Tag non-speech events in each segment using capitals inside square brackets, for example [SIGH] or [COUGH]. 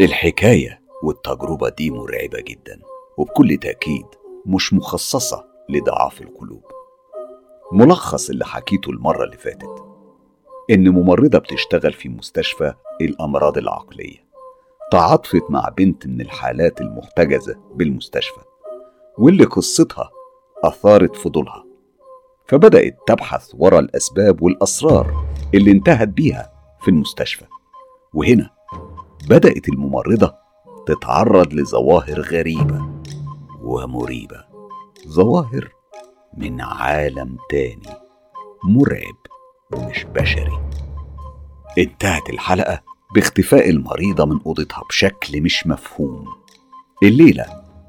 الحكاية والتجربة دي مرعبة جدا وبكل تأكيد مش مخصصة لضعاف القلوب. ملخص اللي حكيته المرة اللي فاتت إن ممرضة بتشتغل في مستشفى الأمراض العقلية. تعاطفت مع بنت من الحالات المحتجزة بالمستشفى واللي قصتها أثارت فضولها. فبدأت تبحث ورا الأسباب والأسرار اللي انتهت بيها في المستشفى. وهنا بدأت الممرضة تتعرض لظواهر غريبة ومريبة. ظواهر من عالم تاني مرعب ومش بشري. انتهت الحلقة باختفاء المريضة من أوضتها بشكل مش مفهوم. الليلة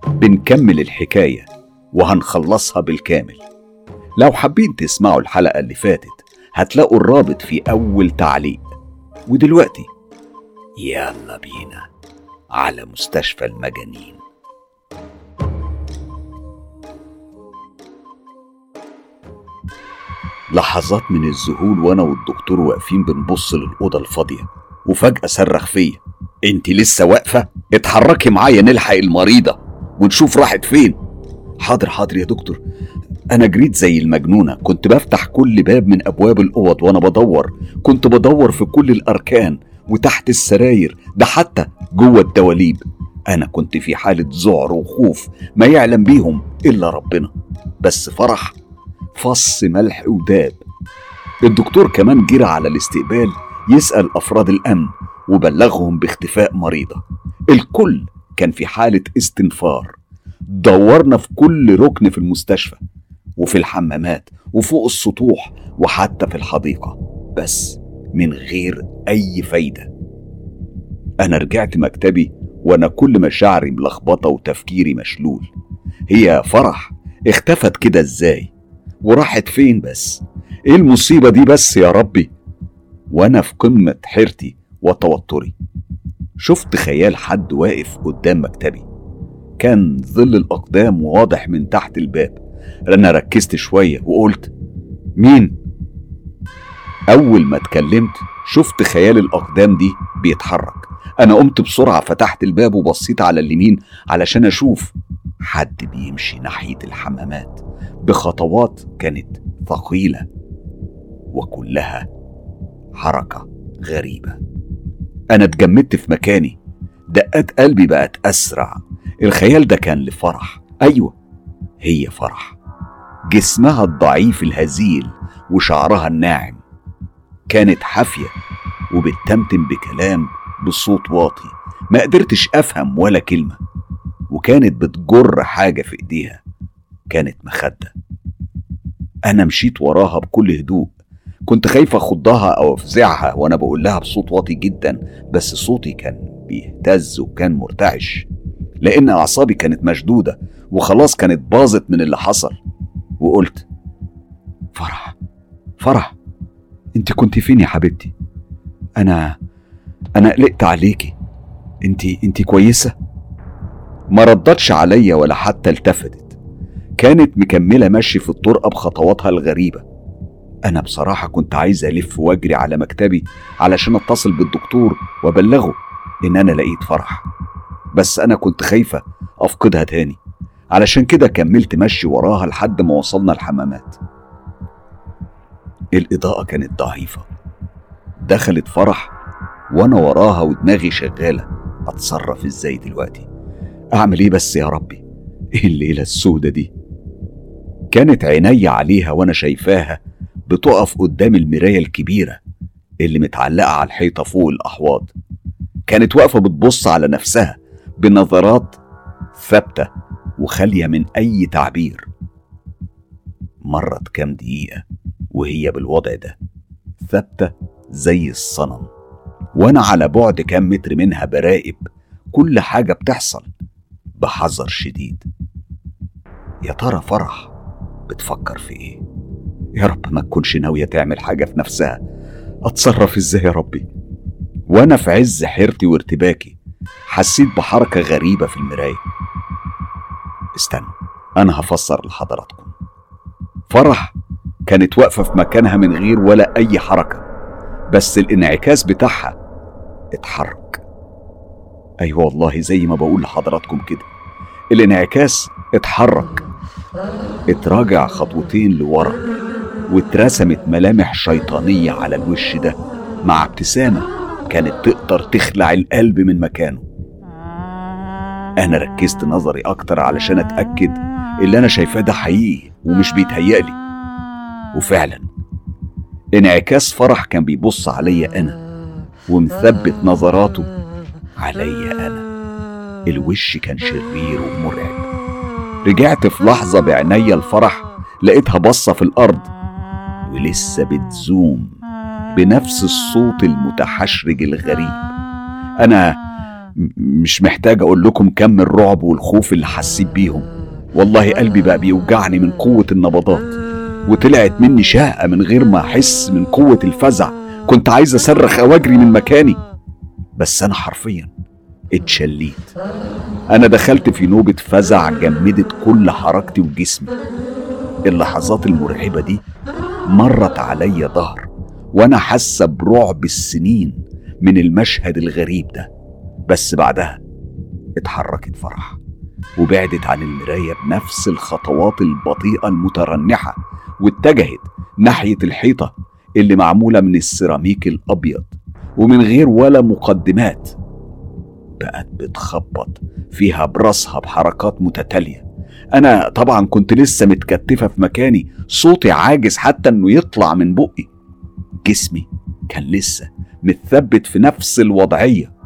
بنكمل الحكاية وهنخلصها بالكامل. لو حابين تسمعوا الحلقة اللي فاتت هتلاقوا الرابط في أول تعليق. ودلوقتي يلا بينا على مستشفى المجانين. لحظات من الذهول وأنا والدكتور واقفين بنبص للأوضة الفاضية وفجأة صرخ فيا أنت لسه واقفة؟ اتحركي معايا نلحق المريضة ونشوف راحت فين. حاضر حاضر يا دكتور. أنا جريت زي المجنونة. كنت بفتح كل باب من أبواب الأوض وأنا بدور. كنت بدور في كل الأركان وتحت السراير. ده حتى جوه الدواليب. أنا كنت في حالة ذعر وخوف ما يعلم بيهم إلا ربنا. بس فرح فص ملح وداب. الدكتور كمان جرى على الاستقبال يسأل أفراد الأمن وبلغهم باختفاء مريضة. الكل كان في حالة استنفار. دورنا في كل ركن في المستشفى. وفي الحمامات وفوق السطوح وحتى في الحديقة بس من غير أي فايدة. أنا رجعت مكتبي وأنا كل مشاعري ملخبطة وتفكيري مشلول. هي فرح اختفت كده إزاي؟ وراحت فين بس؟ إيه المصيبة دي بس يا ربي؟ وأنا في قمة حيرتي وتوتري. شفت خيال حد واقف قدام مكتبي. كان ظل الأقدام واضح من تحت الباب. أنا ركزت شوية وقلت مين؟ أول ما اتكلمت شفت خيال الأقدام دي بيتحرك. أنا قمت بسرعة فتحت الباب وبصيت على اليمين علشان أشوف حد بيمشي ناحية الحمامات. بخطوات كانت ثقيلة وكلها حركة غريبة. أنا اتجمدت في مكاني. دقات قلبي بقت أسرع. الخيال ده كان لفرح. أيوة هي فرح. جسمها الضعيف الهزيل وشعرها الناعم كانت حافية وبتتمتم بكلام بصوت واطي ما قدرتش أفهم ولا كلمة وكانت بتجر حاجة في إيديها كانت مخدة. أنا مشيت وراها بكل هدوء كنت خايف أخضها أو أفزعها وأنا بقول لها بصوت واطي جدا بس صوتي كان بيهتز وكان مرتعش لأن أعصابي كانت مشدودة وخلاص كانت باظت من اللي حصل. وقلت فرح فرح انت كنت فين يا حبيبتي؟ أنا أنا قلقت عليكي. انت انت كويسة؟ ما ردتش عليا ولا حتى التفتت. كانت مكملة مشي في الطرقه بخطواتها الغريبة. أنا بصراحة كنت عايز ألف وأجري على مكتبي علشان أتصل بالدكتور وأبلغه إن أنا لقيت فرح. بس أنا كنت خايفة أفقدها تاني. علشان كده كملت مشي وراها لحد ما وصلنا الحمامات. الإضاءة كانت ضعيفة. دخلت فرح وأنا وراها ودماغي شغالة. أتصرف إزاي دلوقتي؟ أعمل إيه بس يا ربي؟ إيه الليلة السودة دي؟ كانت عيني عليها وأنا شايفاها بتقف قدام المراية الكبيرة اللي متعلقة على الحيطة فوق الأحواض. كانت واقفة بتبص على نفسها بنظرات ثابتة. وخالية من أي تعبير. مرت كام دقيقة وهي بالوضع ده. ثابتة زي الصنم. وأنا على بعد كام متر منها براقب كل حاجة بتحصل بحذر شديد. يا ترى فرح بتفكر في إيه؟ يا رب ما تكونش ناوية تعمل حاجة في نفسها. أتصرف إزاي يا ربي؟ وأنا في عز حيرتي وارتباكي حسيت بحركة غريبة في المراية. استنى أنا هفسر لحضراتكم. فرح كانت واقفة في مكانها من غير ولا أي حركة بس الانعكاس بتاعها اتحرك. أيوة والله زي ما بقول لحضراتكم كده. الانعكاس اتحرك. اتراجع خطوتين لورا واترسمت ملامح شيطانية على الوش ده مع ابتسامة كانت تقدر تخلع القلب من مكانه. أنا ركزت نظري أكتر علشان أتأكد اللي أنا شايفاه ده حقيقي ومش بيتهيألي. وفعلا انعكاس فرح كان بيبص عليا أنا ومثبت نظراته عليا أنا. الوش كان شرير ومرعب. رجعت في لحظة بعينيا الفرح لقيتها بصة في الأرض ولسه بتزوم بنفس الصوت المتحشرج الغريب. أنا مش محتاج أقول لكم كم الرعب والخوف اللي حسيت بيهم. والله قلبي بقى بيوجعني من قوة النبضات وطلعت مني شهقة من غير ما أحس من قوة الفزع. كنت عايز أصرخ أو أجري من مكاني بس أنا حرفيا اتشليت. أنا دخلت في نوبة فزع جمدت كل حركتي وجسمي. اللحظات المرعبة دي مرت عليا ظهر وأنا حاسة برعب السنين من المشهد الغريب ده. بس بعدها اتحركت فرح وبعدت عن المراية بنفس الخطوات البطيئة المترنحة واتجهت ناحية الحيطة اللي معمولة من السيراميك الأبيض ومن غير ولا مقدمات. بقت بتخبط فيها براسها بحركات متتالية. أنا طبعا كنت لسه متكتفة في مكاني صوتي عاجز حتى إنه يطلع من بقي. جسمي كان لسه متثبت في نفس الوضعية.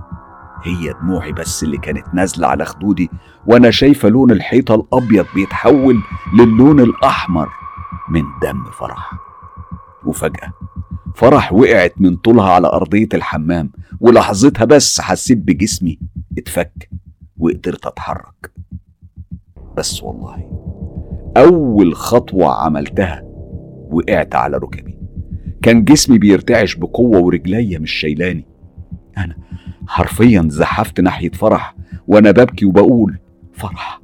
هي دموعي بس اللي كانت نازلة على خدودي وأنا شايفة لون الحيطة الأبيض بيتحول للون الأحمر من دم فرح. وفجأة فرح وقعت من طولها على أرضية الحمام ولحظتها بس حسيت بجسمي اتفك وقدرت أتحرك. بس والله أول خطوة عملتها وقعت على ركبي. كان جسمي بيرتعش بقوة ورجليا مش شايلاني. أنا حرفيا زحفت ناحية فرح وأنا ببكي وبقول فرح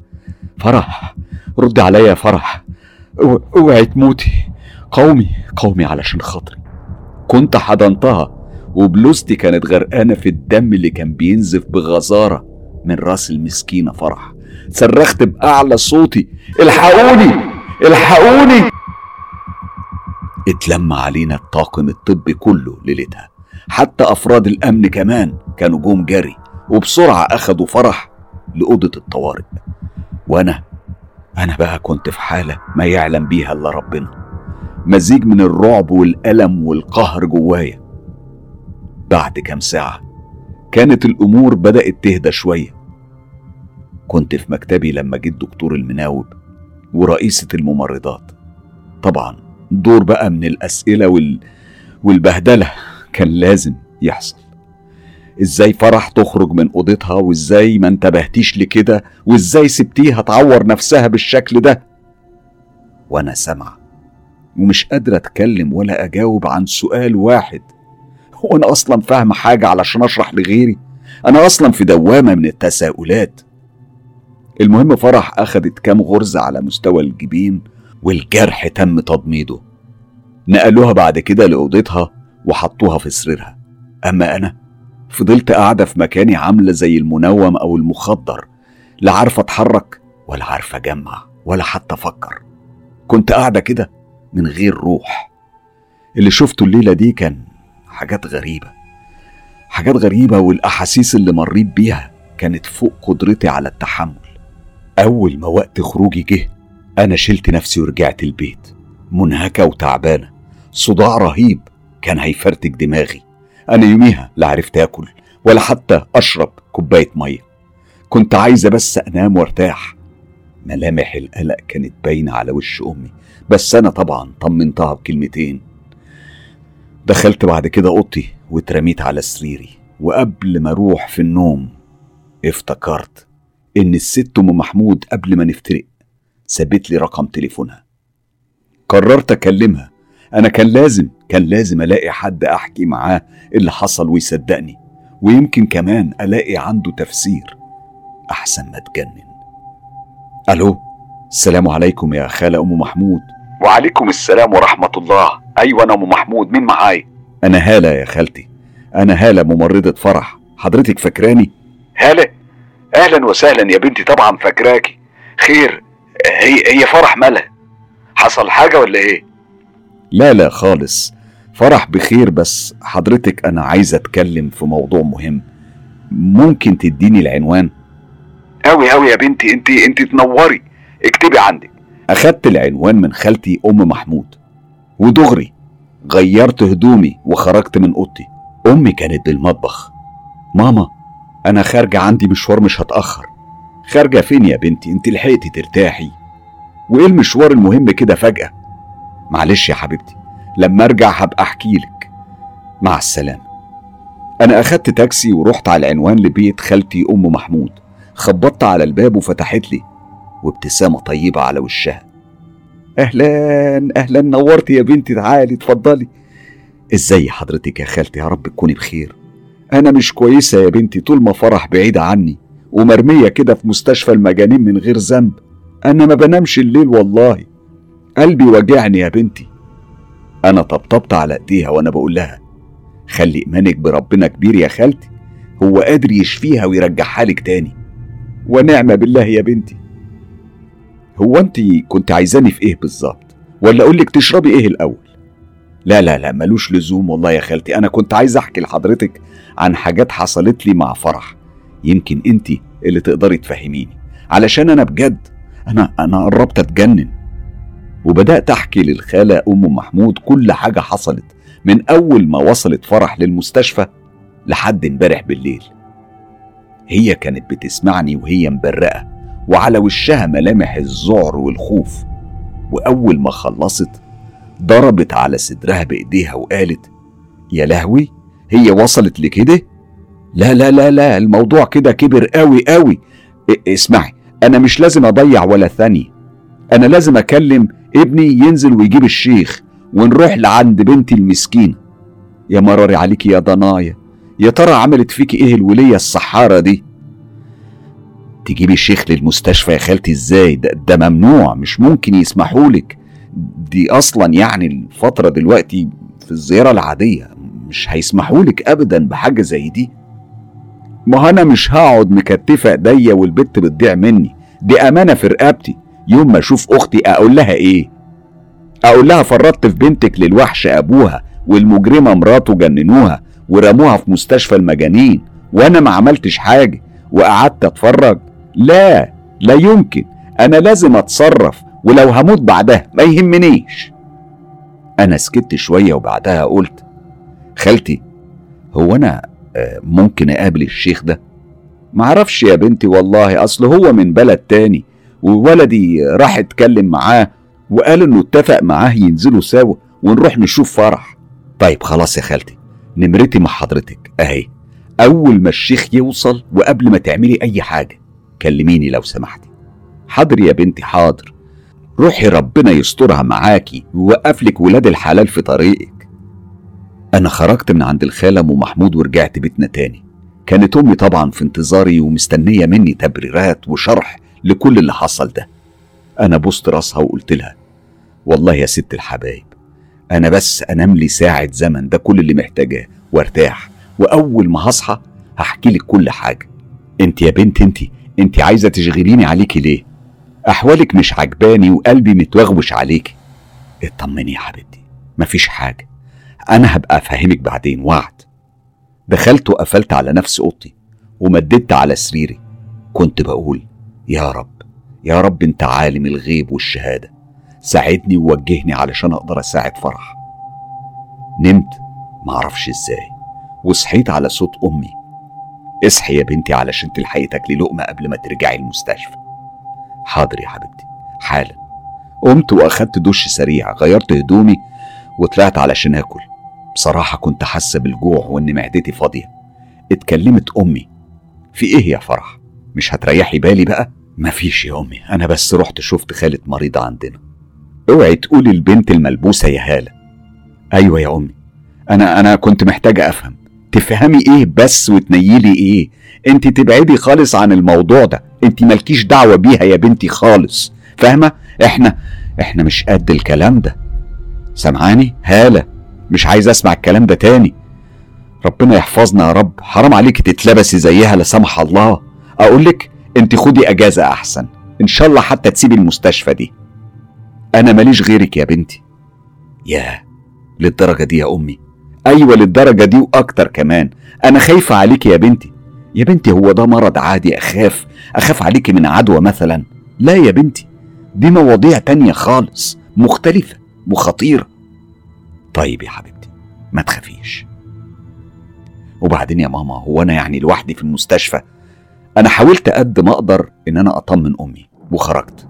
فرح رد عليا يا فرح أوعي تموتي قومي قومي علشان خاطري. كنت حضنتها وبلوزتي كانت غرقانة في الدم اللي كان بينزف بغزارة من رأس المسكينة فرح. صرخت بأعلى صوتي الحقوني الحقوني. اتلم علينا الطاقم الطبي كله ليلتها. حتى أفراد الأمن كمان كانوا جم جري وبسرعة أخدوا فرح لأوضة الطوارئ. وأنا أنا بقى كنت في حالة ما يعلم بيها إلا ربنا. مزيج من الرعب والألم والقهر جوايا. بعد كام ساعة كانت الأمور بدأت تهدى شوية. كنت في مكتبي لما جه الدكتور المناوب ورئيسة الممرضات. طبعا دور بقى من الأسئلة وال... والبهدلة. كان لازم يحصل. إزاي فرح تخرج من أوضتها وإزاي ما انتبهتيش لكده وإزاي سبتيها تعور نفسها بالشكل ده؟ وأنا سامعه ومش قادره أتكلم ولا أجاوب عن سؤال واحد. هو أنا أصلا فاهمه حاجة علشان أشرح لغيري. أنا أصلا في دوامة من التساؤلات. المهم فرح أخدت كام غرزة على مستوى الجبين والجرح تم تضميده. نقلوها بعد كده لأوضتها وحطوها في سريرها. أما أنا فضلت قاعدة في مكاني عاملة زي المنوم أو المخدر لا عارفه أتحرك ولا عارفه أجمع ولا حتى أفكر. كنت قاعدة كده من غير روح. اللي شفته الليلة دي كان حاجات غريبة. حاجات غريبة والأحاسيس اللي مريت بيها كانت فوق قدرتي على التحمل. أول ما وقت خروجي جه أنا شلت نفسي ورجعت البيت. منهكة وتعبانة. صداع رهيب. كان هيفرتك دماغي. أنا يوميها لا عرفت آكل ولا حتى أشرب كوباية مية. كنت عايزة بس أنام وأرتاح. ملامح القلق كانت باينة على وش أمي بس أنا طبعا طمنتها بكلمتين. دخلت بعد كده أوضتي واترميت على سريري وقبل ما أروح في النوم افتكرت إن الست أم محمود قبل ما نفترق سابت لي رقم تليفونها. قررت أكلمها. أنا كان لازم كان لازم ألاقي حد أحكي معاه اللي حصل ويصدقني ويمكن كمان ألاقي عنده تفسير أحسن ما أتجنن. ألو السلام عليكم يا خالة أم محمود. وعليكم السلام ورحمة الله. أيوة أنا أم محمود. مين معايا أنا هالة يا خالتي. أنا هالة ممرضة فرح. حضرتك فاكراني؟ هالة؟ أهلا وسهلا يا بنتي طبعا فاكراكي خير. هي هي فرح مالها حصل حاجة ولا إيه؟ لا لا خالص. فرح بخير بس حضرتك أنا عايز أتكلم في موضوع مهم. ممكن تديني العنوان؟ أوي أوي يا بنتي أنت أنت تنوري. اكتبي عندك. أخدت العنوان من خالتي أم محمود ودغري غيرت هدومي وخرجت من أوضتي. أمي كانت بالمطبخ. ماما أنا خارجة عندي مشوار مش هتأخر. خارجة فين يا بنتي؟ أنت لحقتي ترتاحي. وإيه المشوار المهم كده فجأة؟ معلش يا حبيبتي. لما أرجع هبقى أحكيلك مع السلامة. أنا أخدت تاكسي ورحت على العنوان لبيت خالتي أم محمود. خبطت على الباب وفتحت لي. وابتسامة طيبة على وشها. أهلا أهلا نورت يا بنتي تعالي اتفضلي. إزاي حضرتك يا خالتي؟ يا رب تكوني بخير. أنا مش كويسة يا بنتي طول ما فرح بعيدة عني. ومرمية كده في مستشفى المجانين من غير ذنب. أنا ما بنامش الليل والله. قلبي وجعني يا بنتي. أنا طبطبت على إيديها وأنا بقول لها خلي إيمانك بربنا كبير يا خالتي هو قادر يشفيها ويرجعها لك تاني. ونعمة بالله يا بنتي. هو أنت كنت عايزاني في إيه بالظبط؟ ولا أقول لك تشربي إيه الأول؟ لا لا لا ملوش لزوم والله يا خالتي أنا كنت عايز أحكي لحضرتك عن حاجات حصلت لي مع فرح يمكن أنت اللي تقدري تفهميني علشان أنا بجد أنا أنا قربت أتجنن. وبدأت أحكي للخالة أم محمود كل حاجة حصلت من أول ما وصلت فرح للمستشفى لحد امبارح بالليل. هي كانت بتسمعني وهي مبرقة وعلى وشها ملامح الذعر والخوف. وأول ما خلصت ضربت على صدرها بإيديها وقالت يا لهوي هي وصلت لكده؟ لا لا لا لا الموضوع كده كبر قوي قوي اسمعي أنا مش لازم أضيع ولا ثانية. أنا لازم أكلم ابني ينزل ويجيب الشيخ ونروح لعند بنتي المسكينة. يا مراري عليكي يا ضنايا. يا ترى عملت فيكي إيه الولية السحارة دي؟ تجيبي الشيخ للمستشفى يا خالتي إزاي؟ ده, ده ممنوع مش ممكن يسمحولك دي أصلا يعني الفترة دلوقتي في الزيارة العادية. مش هيسمحولك ابدا بحاجة زي دي. ما أنا مش هقعد مكتفة ايديا والبت بتضيع مني. دي أمانة في رقبتي. يوم ما أشوف أختي أقول لها إيه؟ أقول لها فرطت في بنتك للوحش أبوها والمجرمة مراته جننوها ورموها في مستشفى المجانين وأنا ما عملتش حاجة وقعدت أتفرج. لا لا يمكن. أنا لازم أتصرف ولو هموت بعدها ما يهمنيش. أنا سكت شوية وبعدها قلت خالتي هو أنا آه، ممكن أقابل الشيخ ده؟ معرفش يا بنتي والله أصل هو من بلد تاني. وولدي راح اتكلم معاه وقال إنه اتفق معاه ينزلوا سوا ونروح نشوف فرح. طيب خلاص يا خالتي نمرتي مع حضرتك أهي. أول ما الشيخ يوصل وقبل ما تعملي أي حاجة كلميني لو سمحتي. حاضر يا بنتي حاضر. روحي ربنا يسترها معاكي ويوقف لك ولاد الحلال في طريقك. أنا خرجت من عند الخالة أم محمود ورجعت بيتنا تاني. كانت أمي طبعا في انتظاري ومستنية مني تبريرات وشرح لكل اللي حصل ده. أنا بوست راسها وقلت لها والله يا ست الحبايب أنا بس أنام لي ساعة زمن ده كل اللي محتاجاه وأرتاح. وأول ما هصحى هحكي لك كل حاجة. أنت يا بنت أنت أنت عايزة تشغليني عليكي ليه؟ أحوالك مش عجباني وقلبي متوغوش عليكي. اطمني يا حبيبتي مفيش حاجة. أنا هبقى أفهمك بعدين وعد. دخلت وقفلت على نفس أوضتي ومددت على سريري. كنت بقول يا رب يا رب أنت عالم الغيب والشهادة. ساعدني ووجهني علشان أقدر أساعد فرح. نمت معرفش إزاي وصحيت على صوت أمي. اصحي يا بنتي علشان تلحقي تاكلي لقمة قبل ما ترجعي المستشفى. حاضر يا حبيبتي حالا. قمت وأخدت دش سريع غيرت هدومي وطلعت علشان آكل. بصراحة كنت حاسة بالجوع وإن معدتي فاضية. اتكلمت أمي. في إيه يا فرح؟ مش هتريحي بالي بقى؟ مفيش يا أمي أنا بس رحت شفت خالة مريضة عندنا. اوعي تقولي البنت الملبوسة يا هالة. أيوه يا أمي أنا أنا كنت محتاجة أفهم. تفهمي إيه بس وتنيلي إيه؟ أنت تبعدي خالص عن الموضوع ده. أنت مالكيش دعوة بيها يا بنتي خالص. فاهمة؟ إحنا إحنا مش قد الكلام ده. سامعاني؟ هالة مش عايز أسمع الكلام ده تاني. ربنا يحفظنا يا رب. حرام عليك تتلبسي زيها لا سمح الله. اقولك انت خدي اجازة احسن. إن شاء الله حتى تسيبي المستشفى دي. أنا ماليش غيرك يا بنتي. ياه للدرجة دي يا أمي. أيوه للدرجة دي وأكتر كمان. أنا خايفة عليك يا بنتي. يا بنتي هو ده مرض عادي أخاف؟ أخاف عليكي من عدوى مثلا؟ لا يا بنتي دي مواضيع تانية خالص مختلفة وخطيرة. طيب يا حبيبتي ما تخافيش. وبعدين يا ماما هو أنا يعني لوحدي في المستشفى؟ أنا حاولت قد ما أقدر إن أنا أطمن أمي وخرجت.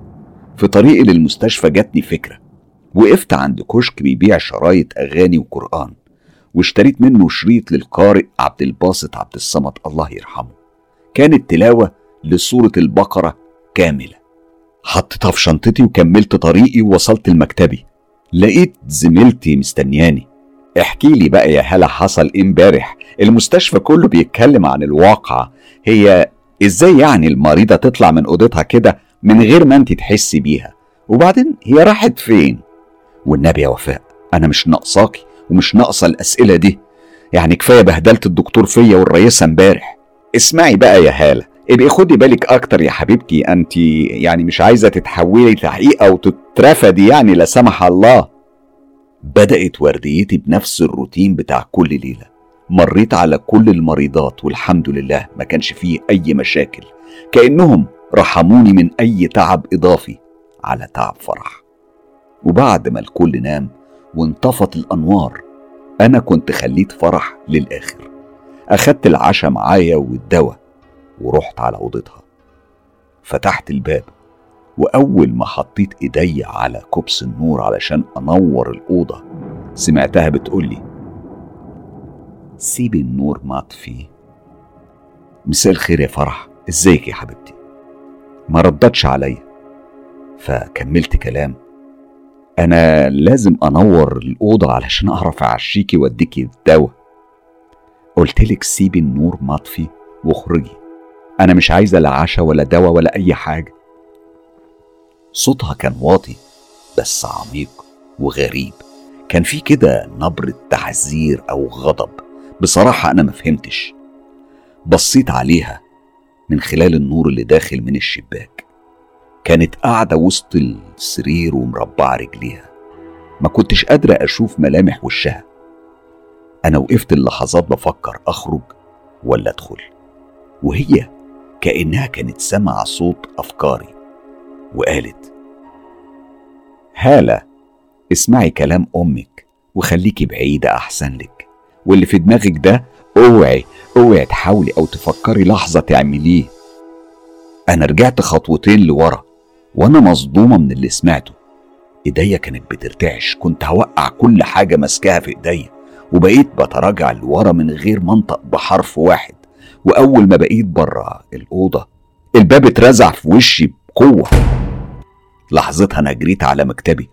في طريقي للمستشفى جاتني فكرة. وقفت عند كشك بيبيع شرايط أغاني وقرآن واشتريت منه شريط للقارئ عبد الباسط عبد الصمد الله يرحمه. كانت تلاوة لسورة البقرة كاملة. حطيتها في شنطتي وكملت طريقي ووصلت لمكتبي. لقيت زميلتي مستنياني. احكي لي بقى يا هلا حصل إيه امبارح؟ المستشفى كله بيتكلم عن الواقعة. هي إزاي يعني المريضة تطلع من أوضتها كده من غير ما انت تحسي بيها؟ وبعدين هي راحت فين؟ والنبي يا وفاء أنا مش ناقصاكي ومش ناقصة الأسئلة دي. يعني كفاية بهدلت الدكتور فيا والرئيسة امبارح. اسمعي بقى يا هالة ابقي خدي بالك أكتر يا حبيبتي انت يعني مش عايزة تتحولي تحقيق أو تترفدي يعني لا سمح الله. بدأت ورديتي بنفس الروتين بتاع كل ليلة. مريت على كل المريضات والحمد لله ما كانش فيه أي مشاكل. كأنهم رحموني من أي تعب إضافي على تعب فرح. وبعد ما الكل نام وانطفت الأنوار أنا كنت خليت فرح للآخر. أخدت العشاء معايا والدواء ورحت على أوضتها. فتحت الباب وأول ما حطيت إيدي على كوبس النور علشان أنور الأوضة سمعتها بتقولي سيبي النور مطفي مساء الخير يا فرح. إزيك يا حبيبتي؟ ما ردتش عليا. فكملت كلام. أنا لازم أنور الأوضة علشان أعرف أعشيكي وأديكي الدواء. قلتلك سيبي النور مطفي واخرجي. أنا مش عايزة لا عشا ولا دواء ولا أي حاجة. صوتها كان واطي بس عميق وغريب. كان في كده نبرة تحذير أو غضب. بصراحة أنا ما فهمتش. بصيت عليها من خلال النور اللي داخل من الشباك. كانت قاعدة وسط السرير ومربعة رجليها. ما كنتش قادرة أشوف ملامح وشها. أنا وقفت اللحظات بفكر أخرج ولا أدخل. وهي كأنها كانت سامعة صوت أفكاري وقالت هالة اسمعي كلام أمك وخليكي بعيدة أحسن لك. واللي في دماغك ده اوعي اوعي تحاولي أو تفكري لحظة تعمليه. أنا رجعت خطوتين لورا وأنا مصدومة من اللي سمعته. إيديا كانت بترتعش كنت هوقع كل حاجة ماسكاها في إيديا وبقيت بتراجع لورا من غير منطق بحرف واحد. وأول ما بقيت بره الأوضة الباب اترزع في وشي بقوة. لحظتها أنا جريت على مكتبي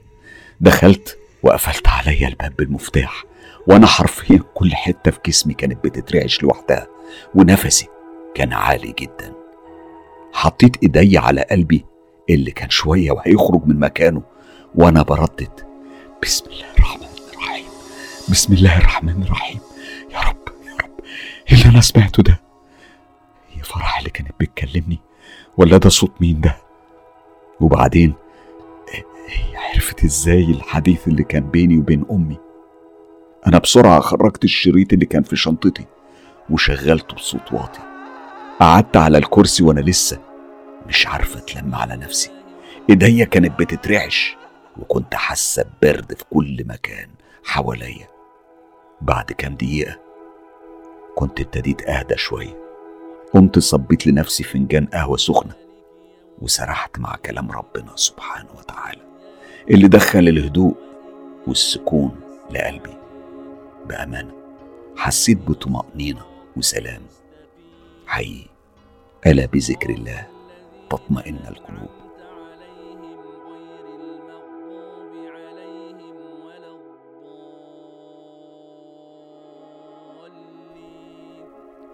دخلت وقفلت عليا الباب بالمفتاح وأنا حرفيا كل حتة في جسمي كانت بتترعش لوحدها ونفسي كان عالي جدا. حطيت إيدي على قلبي اللي كان شوية وهيخرج من مكانه وأنا بردد. بسم الله الرحمن الرحيم بسم الله الرحمن الرحيم. يا رب يا رب إيه اللي أنا سمعته ده؟ هي فرح اللي كانت بتكلمني ولا ده صوت مين ده؟ وبعدين هي عرفت إزاي الحديث اللي كان بيني وبين أمي؟ أنا بسرعة خرجت الشريط اللي كان في شنطتي وشغلته بصوت واطي. قعدت على الكرسي وأنا لسه مش عارفه أتلم على نفسي. إيديا كانت بتترعش وكنت حاسة ببرد في كل مكان حواليا. بعد كام دقيقة كنت ابتديت أهدى شوية. قمت صبيت لنفسي فنجان قهوة سخنة وسرحت مع كلام ربنا سبحانه وتعالى اللي دخل الهدوء والسكون لقلبي. بأمانة. حسيت بطمأنينة وسلام. حقيقي ألا بذكر الله تطمئن القلوب.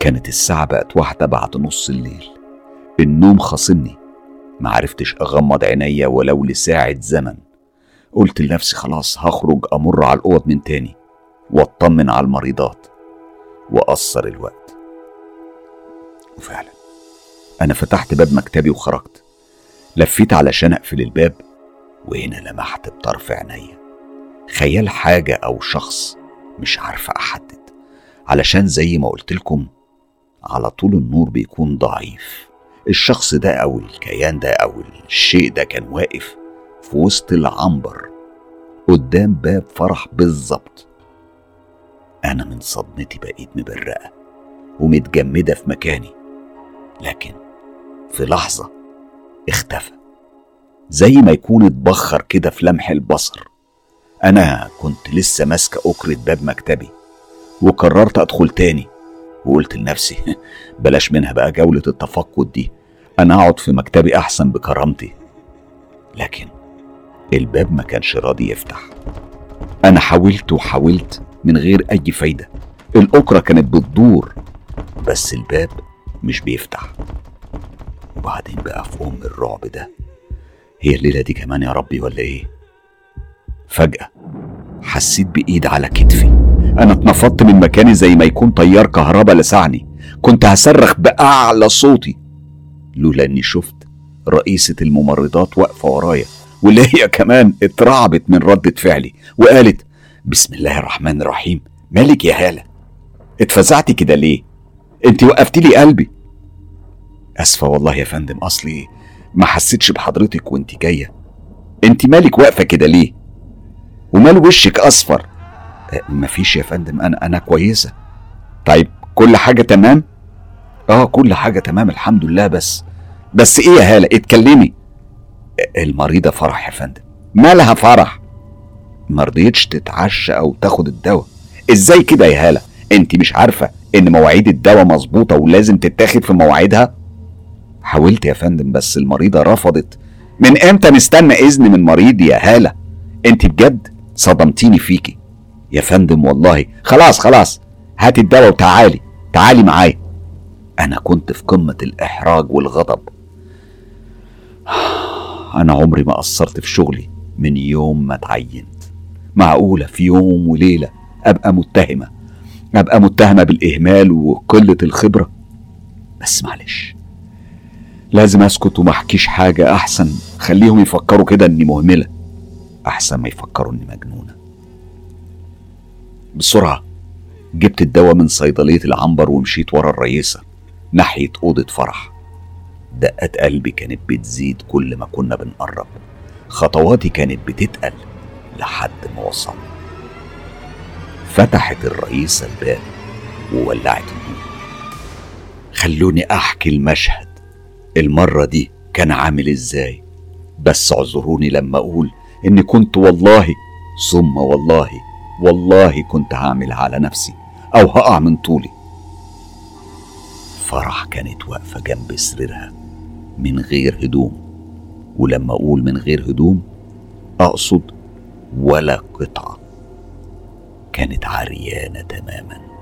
كانت الساعة بقت واحدة بعد نص الليل. النوم خاصمني. معرفتش أغمض عينيا ولو لساعة زمن. قلت لنفسي خلاص هخرج أمر على الأوض من تاني. واطمن على المريضات وأثر الوقت. وفعلا أنا فتحت باب مكتبي وخرجت. لفيت علشان أقفل الباب وهنا لمحت بطرف عينيا. خيال حاجة أو شخص مش عارفة أحدد. علشان زي ما قلت لكم على طول النور بيكون ضعيف. الشخص ده أو الكيان ده أو الشيء ده كان واقف في وسط العنبر قدام باب فرح بالظبط. أنا من صدمتي بقيت مبرقة ومتجمدة في مكاني لكن في لحظة اختفى. زي ما يكون اتبخر كده في لمح البصر. أنا كنت لسه ماسكة أكرة باب مكتبي وقررت أدخل تاني وقلت لنفسي [LAUGHS] بلاش منها بقى جولة التفقد دي. أنا أقعد في مكتبي أحسن بكرامتي. لكن الباب ما كانش راضي يفتح. أنا حاولت وحاولت من غير أي فايدة. الأكرة كانت بتدور بس الباب مش بيفتح. وبعدين بقى في أم الرعب ده هي الليلة دي كمان يا ربي ولا إيه؟ فجأة حسيت بإيد على كتفي. أنا اتنفضت من مكاني زي ما يكون طيار كهرباء لسعني. كنت هصرخ بأعلى صوتي. لولا إني شفت رئيسة الممرضات واقفة ورايا واللي هي كمان اترعبت من ردة فعلي وقالت بسم الله الرحمن الرحيم. مالك يا هالة؟ اتفزعتي كده ليه؟ انت وقفتي لي قلبي. آسفة والله يا فندم أصلي ما حسيتش بحضرتك وانت جاية. انت مالك واقفة كده ليه؟ ومال وشك أصفر؟ أه مفيش يا فندم أنا أنا كويسة. طيب كل حاجة تمام؟ آه كل حاجة تمام الحمد لله بس بس إيه يا هالة؟ اتكلمي. المريضة فرح يا فندم. مالها فرح؟ مرضيتش تتعشى أو تاخد الدواء. إزاي كده يا هالة؟ أنت مش عارفة إن مواعيد الدواء مظبوطة ولازم تتاخد في مواعيدها؟ حاولت يا فندم بس المريضة رفضت. من إمتى نستنى إذن من مريض يا هالة؟ أنت بجد صدمتيني فيكي. يا فندم والله. خلاص خلاص. هاتي الدواء وتعالي. تعالي معايا. أنا كنت في قمة الإحراج والغضب. [SIGHS] أنا عمري ما قصرت في شغلي من يوم ما اتعينت. معقولة في يوم وليلة أبقى متهمة؟ أبقى متهمة بالإهمال وقلة الخبرة؟ بس معلش لازم أسكت وما أحكيش حاجة أحسن. خليهم يفكروا كده إني مهملة. أحسن ما يفكروا إني مجنونة. بسرعة جبت الدواء من صيدلية العنبر ومشيت ورا الرئيسة ناحية أوضة فرح. دقات قلبي كانت بتزيد كل ما كنا بنقرب. خطواتي كانت بتتقل. لحد ما وصلنا فتحت الرئيسة الباب وولعت النور خلوني أحكي المشهد. المرة دي كان عامل إزاي؟ بس اعذروني لما أقول إني كنت والله ثم والله والله كنت هعمل على نفسي أو هقع من طولي. فرح كانت واقفة جنب سريرها من غير هدوم. ولما أقول من غير هدوم أقصد ولا قطعة. كانت عريانة تماما.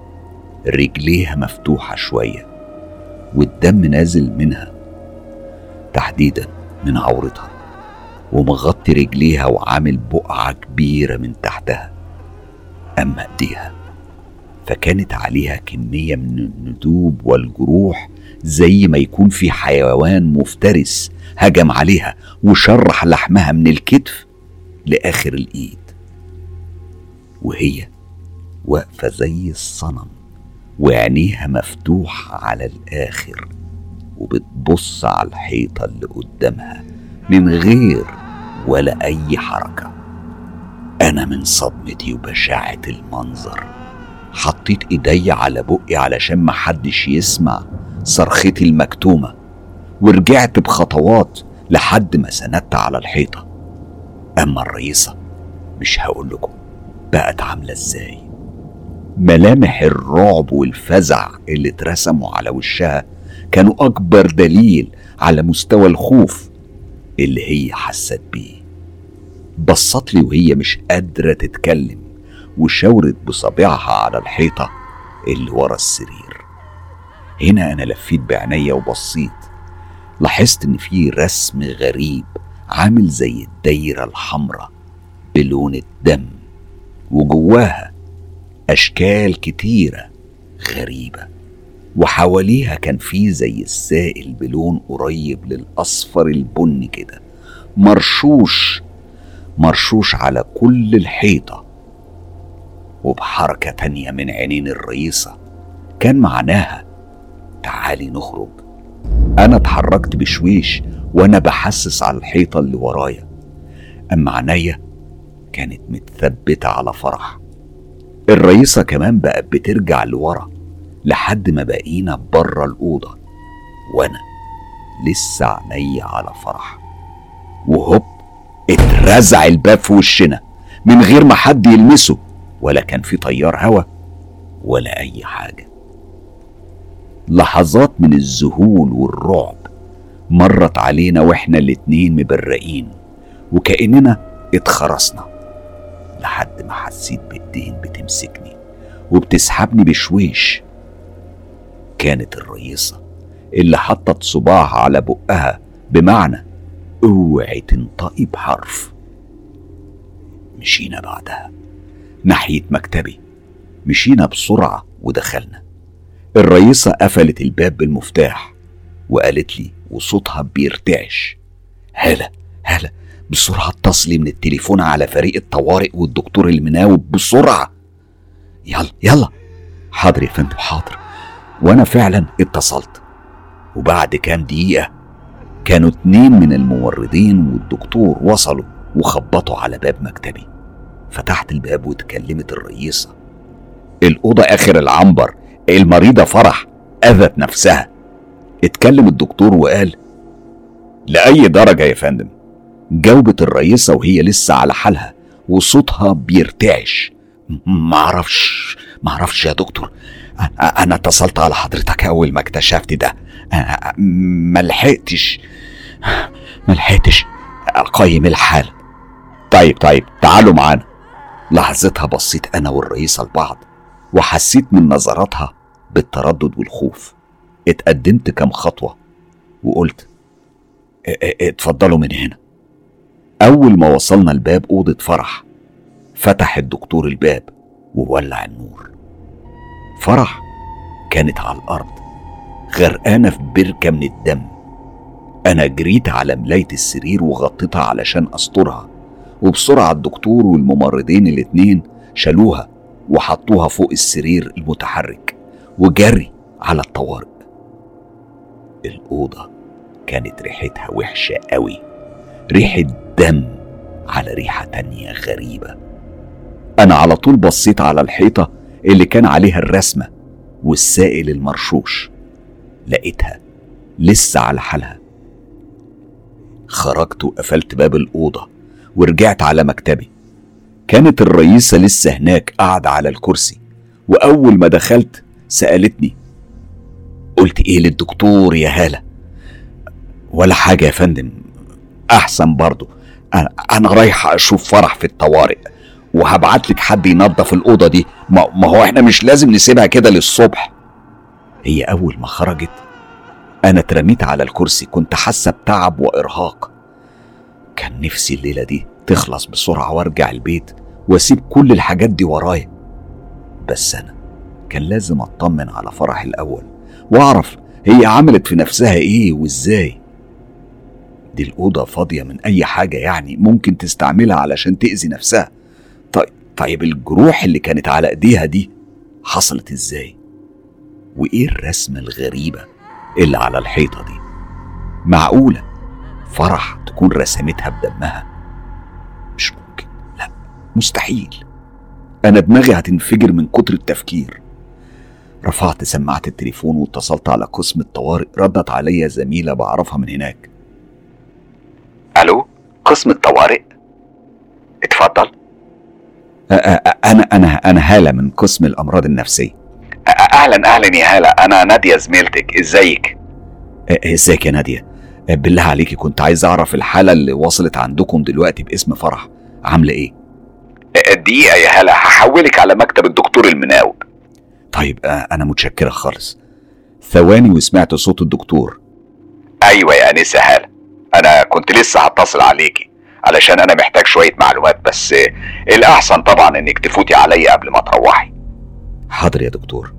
رجليها مفتوحة شوية والدم نازل منها تحديدا من عورتها ومغطي رجليها وعامل بقعة كبيرة من تحتها أما إيديها. فكانت عليها كمية من الندوب والجروح زي ما يكون في حيوان مفترس هجم عليها وشرح لحمها من الكتف. لآخر الإيد. وهي واقفة زي الصنم وعينيها مفتوحة على الآخر وبتبص على الحيطة اللي قدامها من غير ولا أي حركة. أنا من صدمتي وبشاعة المنظر. حطيت إيدي على بقي علشان محدش يسمع صرختي المكتومة ورجعت بخطوات لحد ما سندت على الحيطة. أما الرئيسة مش هقول لكم بقت عاملة إزاي. ملامح الرعب والفزع اللي اترسموا على وشها كانوا أكبر دليل على مستوى الخوف اللي هي حست بيه. بصت لي وهي مش قادرة تتكلم وشاورت بصابعها على الحيطة اللي ورا السرير. هنا أنا لفيت بعينيا وبصيت لاحظت إن في رسم غريب عامل زي الدايرة الحمراء بلون الدم وجواها أشكال كتيرة غريبة وحواليها كان في زي السائل بلون قريب للأصفر البني كده مرشوش مرشوش على كل الحيطة. وبحركة تانية من عينين الرئيسة كان معناها تعالي نخرج. أنا اتحركت بشويش وأنا بحسس على الحيطة اللي ورايا. أما عينيا كانت متثبتة على فرح. الرئيسة كمان بقت بترجع لورا لحد ما بقينا بره الأوضة وأنا لسه عينيا على فرح. وهوب اترزع الباب في وشنا من غير ما حد يلمسه ولا كان في تيار هوا ولا أي حاجة. لحظات من الذهول والرعب مرت علينا وإحنا الاتنين مبرقين وكأننا اتخرسنا لحد ما حسيت بإيدين بتمسكني وبتسحبني بشويش. كانت الرئيسة اللي حطت صباعها على بقها بمعنى أوعي تنطقي بحرف. مشينا بعدها ناحية مكتبي مشينا بسرعة ودخلنا. الرئيسة قفلت الباب بالمفتاح وقالت لي وصوتها بيرتعش هلا هلا بسرعة اتصلي من التليفون على فريق الطوارئ والدكتور المناوب بسرعة. يلا يلا. حاضر يا فندم حاضر. وأنا فعلا اتصلت وبعد كام دقيقة كانوا اتنين من الممرضين والدكتور وصلوا وخبطوا على باب مكتبي فتحت الباب واتكلمت الرئيسة. الأوضة آخر العنبر المريضة فرح أذت نفسها. اتكلم الدكتور وقال لأي درجة يا فندم؟ جاوبت الرئيسة وهي لسه على حالها وصوتها بيرتعش. معرفش معرفش يا دكتور. أنا اتصلت على حضرتك أول ما اكتشفت ده. ملحقتش ملحقتش أقيم الحالة. طيب طيب تعالوا معانا. لحظتها بصيت أنا والرئيسة لبعض. وحسيت من نظراتها بالتردد والخوف. اتقدمت كم خطوة وقلت اتفضلوا من هنا. أول ما وصلنا الباب أوضة فرح فتح الدكتور الباب وولع النور. فرح كانت على الأرض غرقانة في بركة من الدم. أنا جريت على ملاية السرير وغطيتها علشان أسترها. وبسرعة الدكتور والممرضين الاتنين شالوها وحطوها فوق السرير المتحرك وجري على الطوارئ. الأوضة كانت ريحتها وحشة قوي. ريحة دم على ريحة تانية غريبة. أنا على طول بصيت على الحيطة اللي كان عليها الرسمة والسائل المرشوش. لقيتها لسه على حالها. خرجت وقفلت باب الأوضة ورجعت على مكتبي. كانت الرئيسة لسه هناك قاعدة على الكرسي وأول ما دخلت سألتني قلت إيه للدكتور يا هالة؟ ولا حاجة يا فندم أحسن برضو أنا رايحة أشوف فرح في الطوارئ وهبعت لك حد ينظف الأوضة دي ما هو إحنا مش لازم نسيبها كده للصبح. هي أول ما خرجت أنا اترميت على الكرسي كنت حاسة بتعب وإرهاق. كان نفسي الليلة دي تخلص بسرعة وارجع البيت واسيب كل الحاجات دي ورايا بس أنا كان لازم أطمن على فرح الأول وأعرف هي عملت في نفسها إيه وإزاي دي الأوضة فاضية من أي حاجة يعني ممكن تستعملها علشان تأذي نفسها طيب طيب الجروح اللي كانت على إيديها دي حصلت إزاي؟ وإيه الرسمة الغريبة اللي على الحيطة دي؟ معقولة فرح تكون رسمتها بدمها مستحيل. أنا دماغي هتنفجر من كتر التفكير. رفعت سماعة التليفون واتصلت على قسم الطوارئ ردت عليا زميلة بعرفها من هناك. ألو؟ قسم الطوارئ؟ اتفضل. أنا أنا أنا هالة من قسم الأمراض النفسية. أهلا أهلا يا هالة. أنا نادية زميلتك. إزيك؟ إزيك يا نادية؟ بالله عليكي كنت عايز أعرف الحالة اللي وصلت عندكم دلوقتي باسم فرح. عاملة إيه؟ دقيقة يا هلا هحولك على مكتب الدكتور المناوب. طيب أنا متشكرة خالص. ثواني وسمعت صوت الدكتور. أيوه يا أنسة هلا أنا كنت لسه هتصل عليكي علشان أنا محتاج شوية معلومات بس الأحسن طبعا إنك تفوتي عليا قبل ما تروحي. حاضر يا دكتور.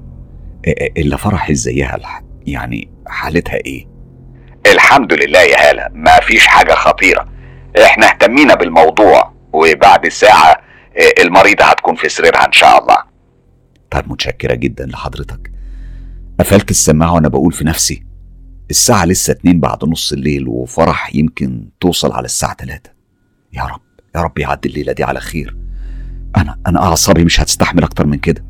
إلا فرح ازيها الح... يعني حالتها إيه؟ الحمد لله يا هالة ما فيش حاجة خطيرة. إحنا اهتمينا بالموضوع وبعد ساعه المريضه هتكون في سريرها إن شاء الله. طيب متشكرة جدا لحضرتك. قفلت السماعة وأنا بقول في نفسي الساعة لسه اتنين بعد نص الليل وفرح يمكن توصل على الساعة تلاتة. يا رب يا رب يعدي الليلة دي على خير. أنا أنا أعصابي مش هتستحمل أكتر من كده.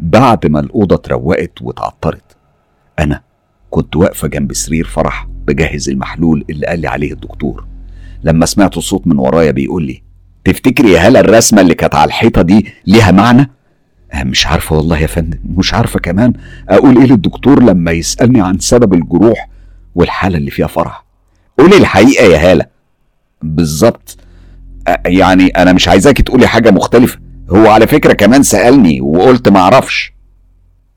بعد ما الأوضة اتروقت واتعطرت أنا كنت واقفة جنب سرير فرح بجهز المحلول اللي قال لي عليه الدكتور. لما سمعت صوت من ورايا بيقول لي تفتكري يا هلا الرسمة اللي كانت على الحيطة دي ليها معنى؟ مش عارفة والله يا فندم مش عارفة كمان أقول إيه للدكتور لما يسألني عن سبب الجروح والحالة اللي فيها فرح. قولي الحقيقة يا هالة. بالظبط. يعني أنا مش عايزاكي تقولي حاجة مختلفة. هو على فكرة كمان سألني وقلت معرفش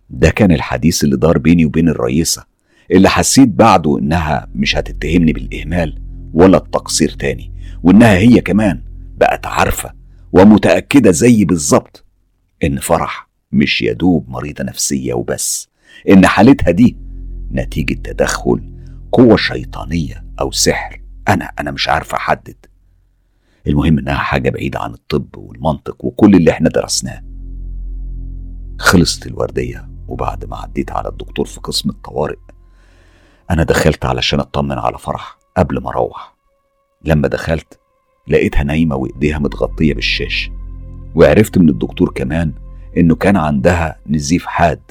ده كان الحديث اللي دار بيني وبين الرئيسة اللي حسيت بعده إنها مش هتتهمني بالإهمال ولا التقصير تاني وإنها هي كمان بقت عارفة ومتأكدة زيي بالظبط إن فرح مش يدوب مريضة نفسية وبس إن حالتها دي نتيجة تدخل قوة شيطانية أو سحر. أنا أنا مش عارف أحدد. المهم إنها حاجة بعيدة عن الطب والمنطق وكل اللي إحنا درسناه. خلصت الوردية وبعد ما عديت على الدكتور في قسم الطوارئ أنا دخلت علشان أطمن على فرح قبل ما أروح. لما دخلت لقيتها نايمة وإيديها متغطية بالشاش. وعرفت من الدكتور كمان إنه كان عندها نزيف حاد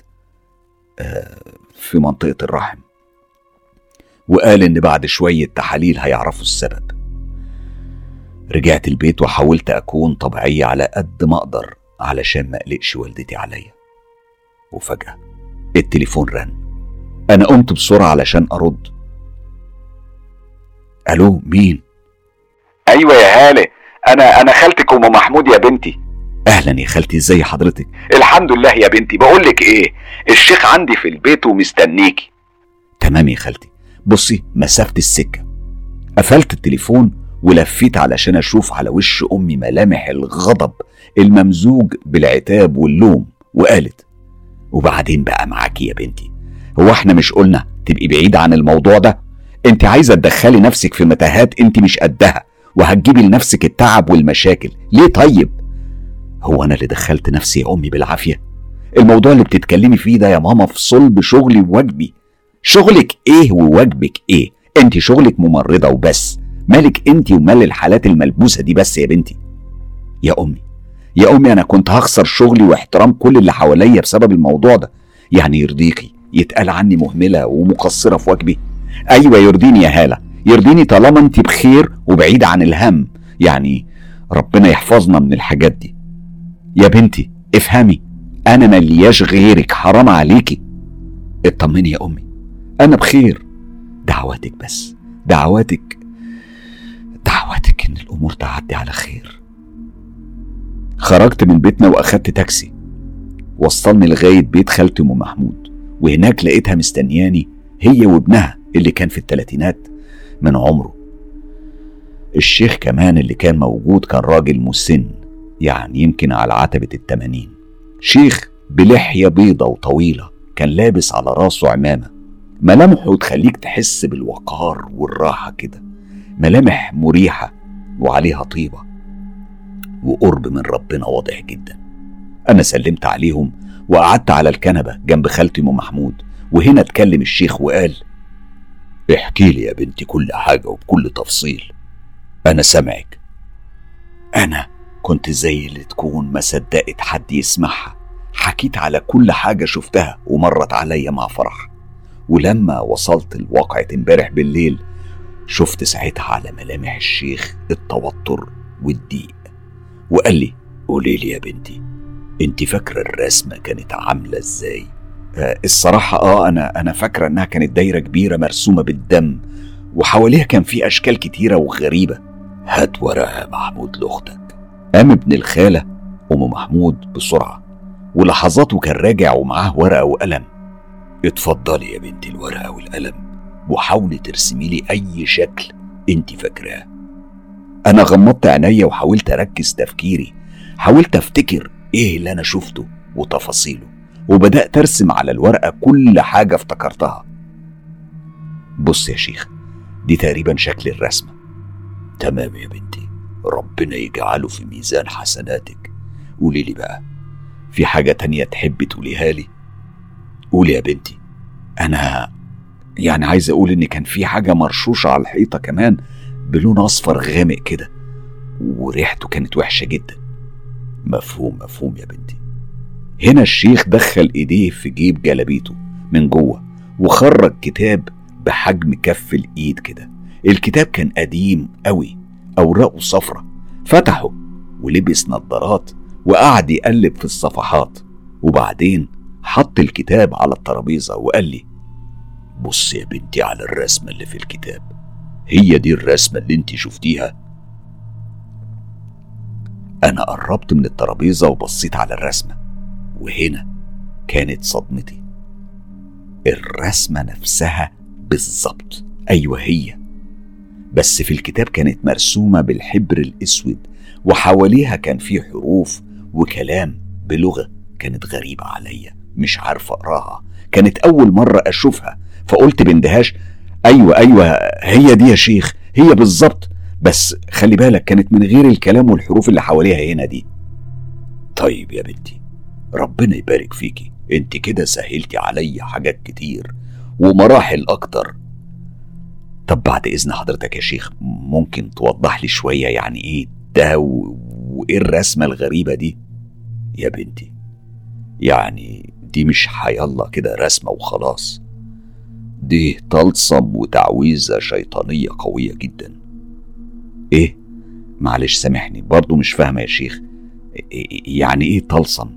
في منطقة الرحم. وقال إن بعد شوية تحاليل هيعرفوا السبب. رجعت البيت وحاولت أكون طبيعية على قد ما أقدر علشان ما أقلقش والدتي عليا. وفجأة التليفون رن. أنا قمت بسرعة علشان أرد. ألو مين؟ أيوه يا هاله أنا أنا خالتك أم محمود يا بنتي. أهلا يا خالتي إزاي حضرتك؟ الحمد لله يا بنتي. بقول لك إيه؟ الشيخ عندي في البيت ومستنيكي. تمام يا خالتي. بصي مسافة السكة. قفلت التليفون ولفيت علشان أشوف على وش أمي ملامح الغضب الممزوج بالعتاب واللوم. وقالت وبعدين بقى معاكي يا بنتي. هو إحنا مش قلنا تبقي بعيدة عن الموضوع ده؟ انت عايزة تدخلي نفسك في متاهات انت مش قدها. وهتجيبي لنفسك التعب والمشاكل. ليه طيب؟ هو أنا اللي دخلت نفسي يا أمي بالعافية. الموضوع اللي بتتكلمي فيه ده يا ماما في صلب شغلي وواجبي شغلك إيه وواجبك إيه؟ أنت شغلك ممرضة وبس. مالك أنت ومال الحالات الملبوسة دي بس يا بنتي؟ يا أمي يا أمي أنا كنت هخسر شغلي واحترام كل اللي حواليا بسبب الموضوع ده. يعني يرضيكي يتقال عني مهملة ومقصرة في واجبي أيوه يرضيني يا هالة. يرضيني طالما انت بخير وبعيدة عن الهم. يعني ربنا يحفظنا من الحاجات دي. يا بنتي افهمي أنا ملياش غيرك حرام عليكي. اطمني يا أمي أنا بخير. دعواتك بس دعواتك دعواتك إن الأمور تعدي على خير. خرجت من بيتنا وأخدت تاكسي. وصلني لغاية بيت خالتي أم محمود. وهناك لقيتها مستنياني هي وابنها اللي كان في الثلاثينات من عمره. الشيخ كمان اللي كان موجود كان راجل مسن يعني يمكن على عتبة التمانين. شيخ بلحية بيضة وطويلة كان لابس على راسه عمامة. ملامحه تخليك تحس بالوقار والراحة كده. ملامح مريحة وعليها طيبة وقرب من ربنا واضح جدا. أنا سلمت عليهم وقعدت على الكنبة جنب خالتي أم محمود وهنا اتكلم الشيخ وقال احكي لي يا بنتي كل حاجة وبكل تفصيل. أنا سامعك. أنا كنت زي اللي تكون ما صدقت حد يسمعها. حكيت على كل حاجة شفتها ومرت عليا مع فرح. ولما وصلت لواقعة امبارح بالليل شفت ساعتها على ملامح الشيخ التوتر والضيق. وقال لي قولي لي يا بنتي انت فاكرة الرسمة كانت عاملة إزاي؟ الصراحة آه أنا أنا فاكرة إنها كانت دايرة كبيرة مرسومة بالدم وحواليها كان في أشكال كتيرة وغريبة. هات ورقة يا محمود لأختك. قام ابن الخالة أم محمود بسرعة ولحظات وكان راجع ومعاه ورقة وقلم. اتفضلي يا بنتي الورقة والقلم وحاولي ترسمي لي أي شكل أنت فاكراه. أنا غمضت عينيا وحاولت أركز تفكيري حاولت أفتكر إيه اللي أنا شفته وتفاصيله. وبدأت أرسم على الورقة كل حاجة افتكرتها. بص يا شيخ دي تقريبا شكل الرسمة. تمام يا بنتي ربنا يجعله في ميزان حسناتك. قولي لي بقى في حاجة تانية تحبي تقوليها لي؟ قولي يا بنتي أنا يعني عايز أقول إن كان في حاجة مرشوشة على الحيطة كمان بلون أصفر غامق كده وريحته كانت وحشة جدا. مفهوم مفهوم يا بنتي. هنا الشيخ دخل إيديه في جيب جلابيته من جوه وخرج كتاب بحجم كف الإيد كده. الكتاب كان قديم قوي أوراقه صفرة. فتحه ولبس نظارات وقعد يقلب في الصفحات. وبعدين حط الكتاب على الترابيزة وقال لي بص يا بنتي على الرسمه اللي في الكتاب. هي دي الرسمة اللي انت شفتيها. أنا قربت من الترابيزة وبصيت على الرسمة. وهنا كانت صدمتي. الرسمة نفسها بالظبط. أيوه هي. بس في الكتاب كانت مرسومة بالحبر الأسود وحواليها كان في حروف وكلام بلغة كانت غريبة عليا مش عارف أقراها. كانت أول مرة أشوفها فقلت باندهاش أيوه أيوه هي دي يا شيخ هي بالظبط. بس خلي بالك كانت من غير الكلام والحروف اللي حواليها هنا دي. طيب يا بنتي ربنا يبارك فيكي. انت كده سهلتي عليا حاجات كتير ومراحل أكتر. طب بعد إذن حضرتك يا شيخ ممكن توضح لي شوية يعني إيه ده. وإيه الرسمة الغريبة دي؟ يا بنتي يعني دي مش حيالله كده رسمة وخلاص. دي طلسم وتعويذة شيطانية قوية جدا. إيه؟ معلش سامحني برضو مش فاهمة يا شيخ. يعني إيه طلسم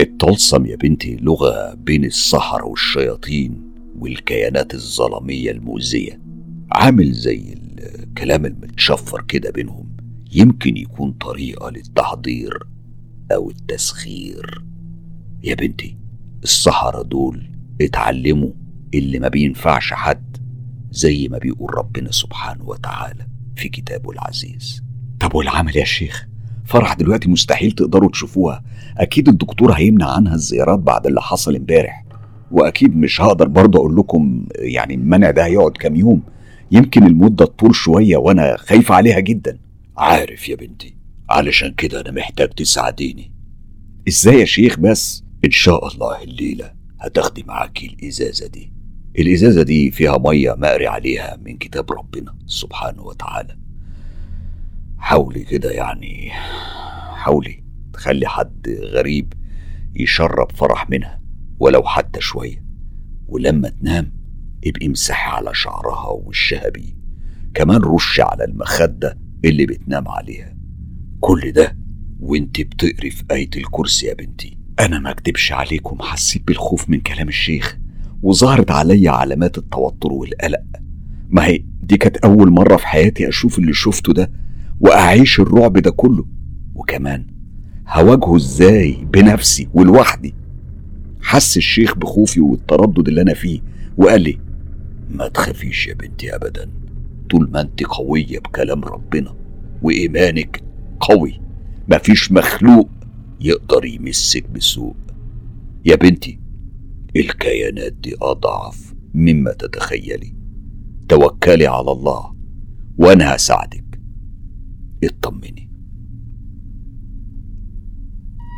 الطلسم يا بنتي لغة بين السحر والشياطين والكيانات الظلامية المؤذية. عامل زي الكلام المتشفر كده بينهم. يمكن يكون طريقة للتحضير أو التسخير. يا بنتي السحرة دول اتعلموا اللي ما بينفعش حد زي ما بيقول ربنا سبحانه وتعالى في كتابه العزيز. طب والعمل يا شيخ؟ فرح دلوقتي مستحيل تقدروا تشوفوها. أكيد الدكتور هيمنع عنها الزيارات بعد اللي حصل امبارح. وأكيد مش هقدر برضه أقول لكم يعني المنع ده هيقعد كام يوم. يمكن المدة تطول شوية وأنا خايف عليها جدا. عارف يا بنتي علشان كده أنا محتاج تساعديني. إزاي يا شيخ بس؟ إن شاء الله الليلة هتاخدي معاكي الإزازة دي. الإزازة دي فيها مية مقري عليها من كتاب ربنا سبحانه وتعالى. حاولي كده يعني حاولي تخلي حد غريب يشرب فرح منها ولو حتى شوية. ولما تنام ابقي امسحي على شعرها ووشها بيه. كمان رش على المخدة اللي بتنام عليها. كل ده وانت بتقري في آية الكرسي يا بنتي. أنا ما أكدبش عليكم حسيت بالخوف من كلام الشيخ وظهرت عليا علامات التوتر والقلق. ما هي دي كانت أول مرة في حياتي أشوف اللي شفته ده وأعيش الرعب ده كله. وكمان هواجهه إزاي بنفسي ولوحدي؟ حس الشيخ بخوفي والتردد اللي أنا فيه وقال لي ما تخافيش يا بنتي أبدا. طول ما أنت قوية بكلام ربنا وإيمانك قوي مفيش مخلوق يقدر يمسك بسوء. يا بنتي الكيانات دي أضعف مما تتخيلي. توكلي على الله وأنا هساعدك. اطمني.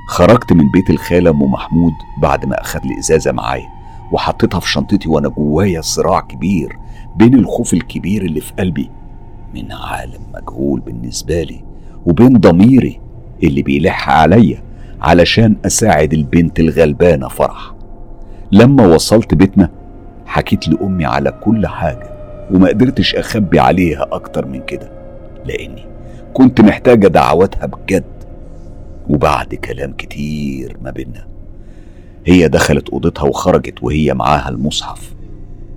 خرجت من بيت الخالة أم محمود بعد ما أخد الإزازة معايا وحطيتها في شنطتي وأنا جوايا صراع كبير بين الخوف الكبير اللي في قلبي من عالم مجهول بالنسبة لي وبين ضميري اللي بيلح عليا علشان أساعد البنت الغلبانة فرح. لما وصلت بيتنا حكيت لأمي على كل حاجة وما قدرتش أخبي عليها أكتر من كده لأني كنت محتاجة دعواتها بجد. وبعد كلام كتير ما بينا هي دخلت أوضتها وخرجت وهي معاها المصحف.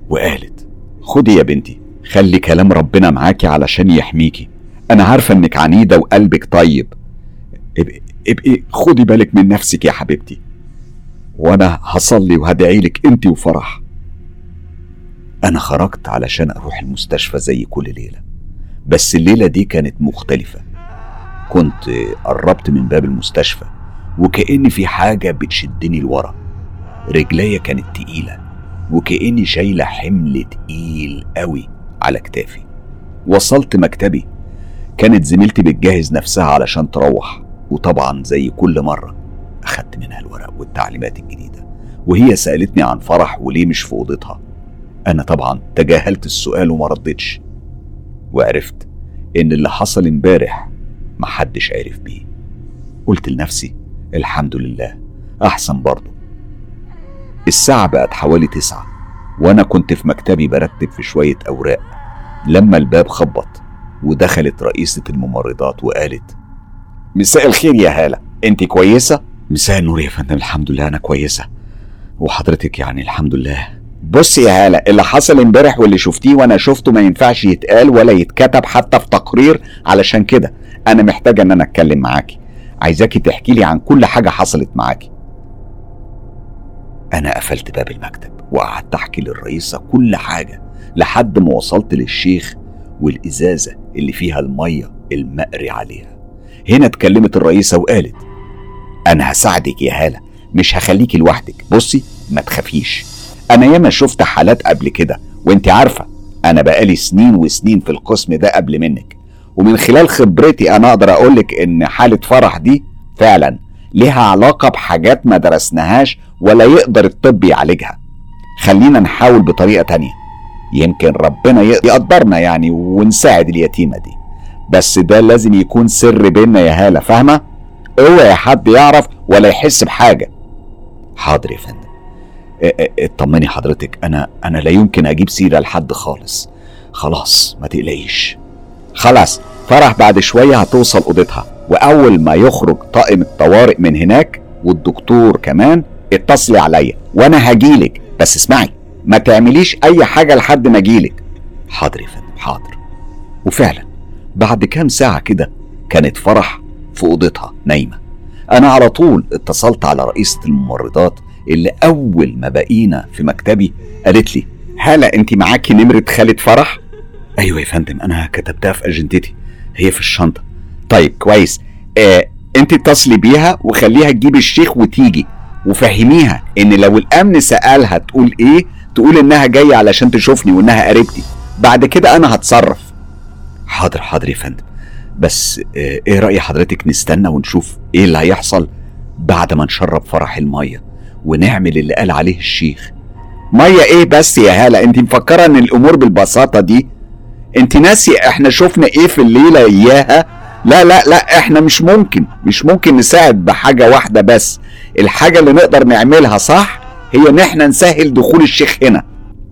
وقالت خدي يا بنتي خلي كلام ربنا معاكي علشان يحميكي. أنا عارفة إنك عنيدة وقلبك طيب. ابقي, ابقي خدي بالك من نفسك يا حبيبتي. وأنا هصلي وهدعي لك أنت وفرح. أنا خرجت علشان أروح المستشفى زي كل ليلة. بس الليلة دي كانت مختلفة. كنت قربت من باب المستشفى وكأن في حاجة بتشدني لورا. رجليا كانت تقيلة وكأني شايلة حمل تقيل قوي على كتافي. وصلت مكتبي. كانت زميلتي بتجهز نفسها علشان تروح وطبعا زي كل مرة أخدت منها الورق والتعليمات الجديدة. وهي سألتني عن فرح وليه مش في أوضتها. أنا طبعا تجاهلت السؤال وما ردتش. وعرفت إن اللي حصل امبارح محدش عرف بيه. قلت لنفسي الحمد لله أحسن برضه. الساعة بقت حوالي تسعة وأنا كنت في مكتبي برتب في شوية أوراق. لما الباب خبط ودخلت رئيسة الممرضات وقالت مساء الخير يا هالة أنت كويسة؟ مساء النور يا فندم الحمد لله أنا كويسة. وحضرتك يعني الحمد لله. بص يا هالة اللي حصل امبارح واللي شفتيه وأنا شفته ما ينفعش يتقال ولا يتكتب حتى في تقرير علشان كده. أنا محتاجة إن أنا أتكلم معاكي. عايزاكي تحكي لي عن كل حاجة حصلت معاكي. أنا قفلت باب المكتب وقعدت أحكي للرئيسة كل حاجة لحد ما وصلت للشيخ والإزازة اللي فيها المية المقري عليها. هنا اتكلمت الرئيسة وقالت أنا هساعدك يا هالة مش هخليكي لوحدك. بصي ما تخافيش. أنا ياما شفت حالات قبل كده وأنت عارفة أنا بقالي سنين وسنين في القسم ده قبل منك. ومن خلال خبرتي أنا أقدر أقولك إن حالة فرح دي فعلا ليها علاقة بحاجات ما درسناهاش ولا يقدر الطب يعالجها. خلينا نحاول بطريقة تانية. يمكن ربنا يقدرنا يعني ونساعد اليتيمة دي. بس ده لازم يكون سر بينا يا هالة فاهمة؟ اوعي حد يعرف ولا يحس بحاجة. حاضر يا فندم. اطمني حضرتك أنا أنا لا يمكن أجيب سيرة لحد خالص. خلاص ما تقلقيش. خلاص فرح بعد شوية هتوصل أوضتها وأول ما يخرج طاقم الطوارئ من هناك والدكتور كمان اتصلي عليا وأنا هجيلك. بس اسمعي ما تعمليش أي حاجة لحد ما أجيلك. حاضر يا فندم حاضر. وفعلا بعد كام ساعة كده كانت فرح في أوضتها نايمة. أنا على طول اتصلت على رئيسة الممرضات اللي أول ما بقينا في مكتبي قالت لي هلا انت معاكي نمرة خالة فرح؟ أيوه يا فندم أنا كتبتها في أجندتي هي في الشنطة. طيب كويس. آه انت اتصلي بيها وخليها تجيب الشيخ وتيجي وفهميها إن لو الأمن سألها تقول إيه؟ تقول إنها جاية علشان تشوفني وإنها قريبتي. بعد كده أنا هتصرف. حاضر حاضر يا فندم. بس آه إيه رأي حضرتك نستنى ونشوف إيه اللي هيحصل بعد ما نشرب فرح المية؟ ونعمل اللي قال عليه الشيخ. مية إيه بس يا هالة انت مفكرة إن الأمور بالبساطة دي؟ انت ناسي إحنا شفنا إيه في الليلة إياها؟ لا لا لا إحنا مش ممكن مش ممكن نساعد بحاجة واحدة بس. الحاجة اللي نقدر نعملها صح هي إن إحنا نسهل دخول الشيخ هنا.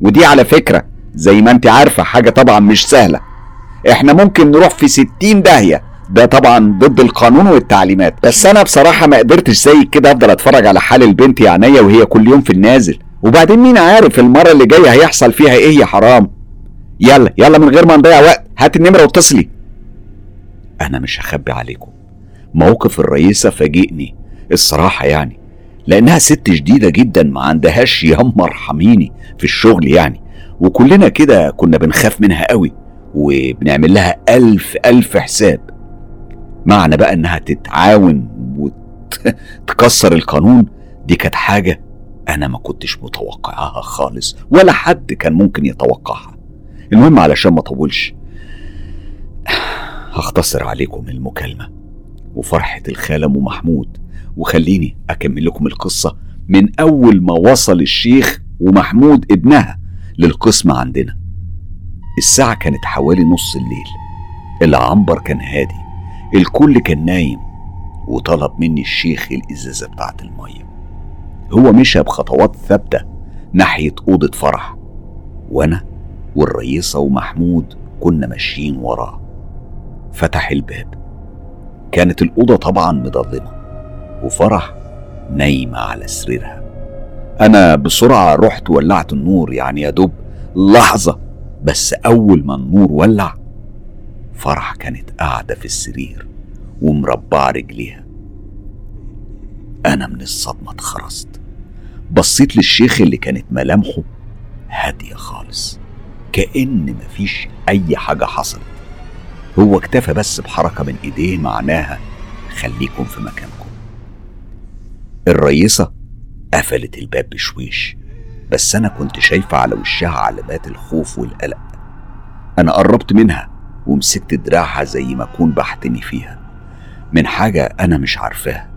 ودي على فكرة زي ما انت عارفة حاجة طبعا مش سهلة. إحنا ممكن نروح في ستين داهية ده طبعا ضد القانون والتعليمات. بس أنا بصراحة ما قدرتش زي كده أفضل أتفرج على حال البنت يا عينيا وهي كل يوم في النازل. وبعدين مين عارف المرة اللي جاية هيحصل فيها إيه؟ يا حرام. يلا يلا من غير ما نضيع وقت هات النمرة واتصلي. أنا مش هخبي عليكم. موقف الرئيسة فاجئني. الصراحة يعني. لأنها ست شديدة جدا ما عندهاش ياما ارحميني في الشغل يعني. وكلنا كده كنا بنخاف منها قوي وبنعمل لها ألف ألف حساب. معنى بقى إنها تتعاون وتكسر القانون. دي كانت حاجة أنا ما كنتش متوقعها خالص ولا حد كان ممكن يتوقعها. المهم علشان ما أطولش هختصر عليكم المكالمة وفرحة الخالة أم محمود وخليني أكمل لكم القصة من أول ما وصل الشيخ ومحمود ابنها للقسم عندنا. الساعة كانت حوالي نص الليل. العنبر كان هادي. الكل كان نايم وطلب مني الشيخ الإزازة بتاعت المية. هو مشى بخطوات ثابتة ناحية أوضة فرح وأنا والرئيسة ومحمود كنا ماشيين وراه. فتح الباب. كانت الأوضة طبعا مظلمة وفرح نايمة على سريرها. أنا بسرعة رحت ولعت النور يعني يا دوب لحظة بس أول ما النور ولع فرح كانت قاعدة في السرير ومربعة رجليها. أنا من الصدمة اتخرست. بصيت للشيخ اللي كانت ملامحه هادية خالص كأن مفيش أي حاجة حصلت. هو اكتفى بس بحركة من إيديه معناها خليكم في مكانكم. الرئيسة قفلت الباب بشويش بس أنا كنت شايفة على وشها علامات الخوف والقلق. أنا قربت منها. ومسكت دراعها زي ما أكون بحتمي فيها. من حاجة أنا مش عارفاها.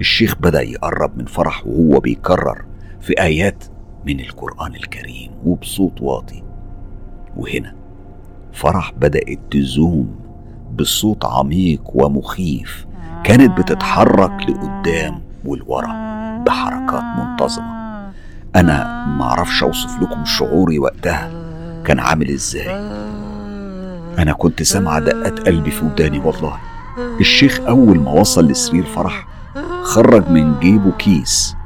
الشيخ بدأ يقرب من فرح وهو بيكرر في آيات من القرآن الكريم وبصوت واطي. وهنا فرح بدأت تزوم بصوت عميق ومخيف. كانت بتتحرك لقدام ولورا بحركات منتظمة. أنا معرفش أوصف لكم شعوري وقتها كان عامل إزاي. أنا كنت سامعة دقات قلبي في وداني والله. الشيخ أول ما وصل لسرير فرح خرج من جيبه كيس.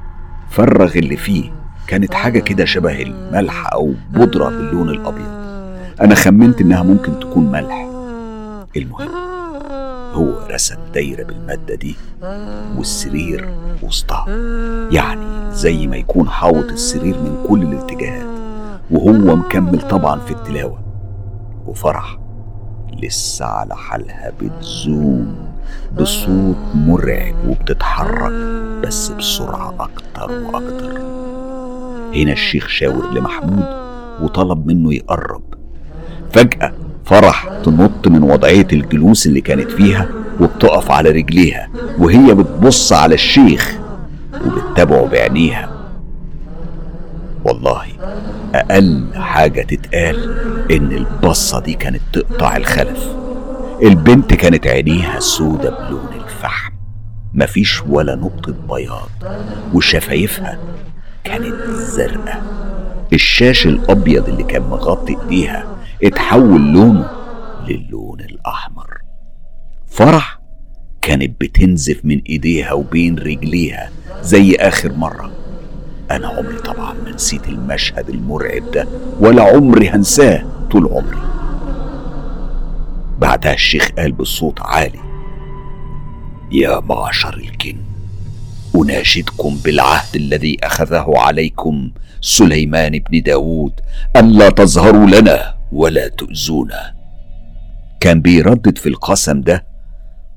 فرغ اللي فيه كانت حاجة كده شبه الملح أو بودرة باللون الأبيض. أنا خمنت إنها ممكن تكون ملح. المهم هو رسم دايرة بالمادة دي والسرير وسطها. يعني زي ما يكون حاوط السرير من كل الاتجاهات. وهو مكمل طبعا في التلاوة. وفرح. لسه على حالها بتزوم بصوت مرعب وبتتحرك بس بسرعة أكتر وأكتر. هنا الشيخ شاور لمحمود وطلب منه يقرب. فجأة فرح تنط من وضعية الجلوس اللي كانت فيها وبتقف على رجليها وهي بتبص على الشيخ وبتتابعه بعينيها. والله أقل حاجة تتقال إن البصة دي كانت تقطع الخلف. البنت كانت عينيها سودة بلون الفحم. مفيش ولا نقطة بياض وشفايفها كانت زرقاء. الشاش الأبيض اللي كان مغطي إيديها اتحول لونه للون الأحمر. فرح كانت بتنزف من إيديها وبين رجليها زي آخر مرة. أنا عمري طبعا ما نسيت المشهد المرعب ده ولا عمري هنساه طول عمري. بعدها الشيخ قال بصوت عالي يا معشر الجن أناشدكم بالعهد الذي أخذه عليكم سليمان بن داود ألا تظهروا لنا ولا تؤذونا. كان بيردد في القسم ده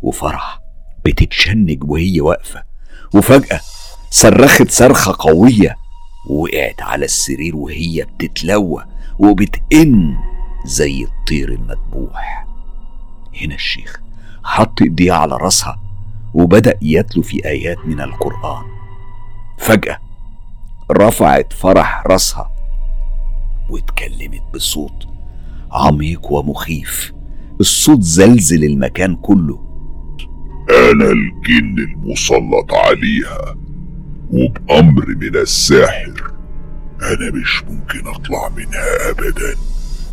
وفرح بتتشنج وهي واقفة وفجأة صرخت صرخة قوية وقعت على السرير وهي بتتلوى وبتئن زي الطير المذبوح. هنا الشيخ حط ايديه على راسها وبدأ يتلو في آيات من القرآن. فجأة رفعت فرح راسها واتكلمت بصوت عميق ومخيف. الصوت زلزل المكان كله. أنا الجن المسلط عليها. وبأمر من الساحر. أنا مش ممكن أطلع منها أبدا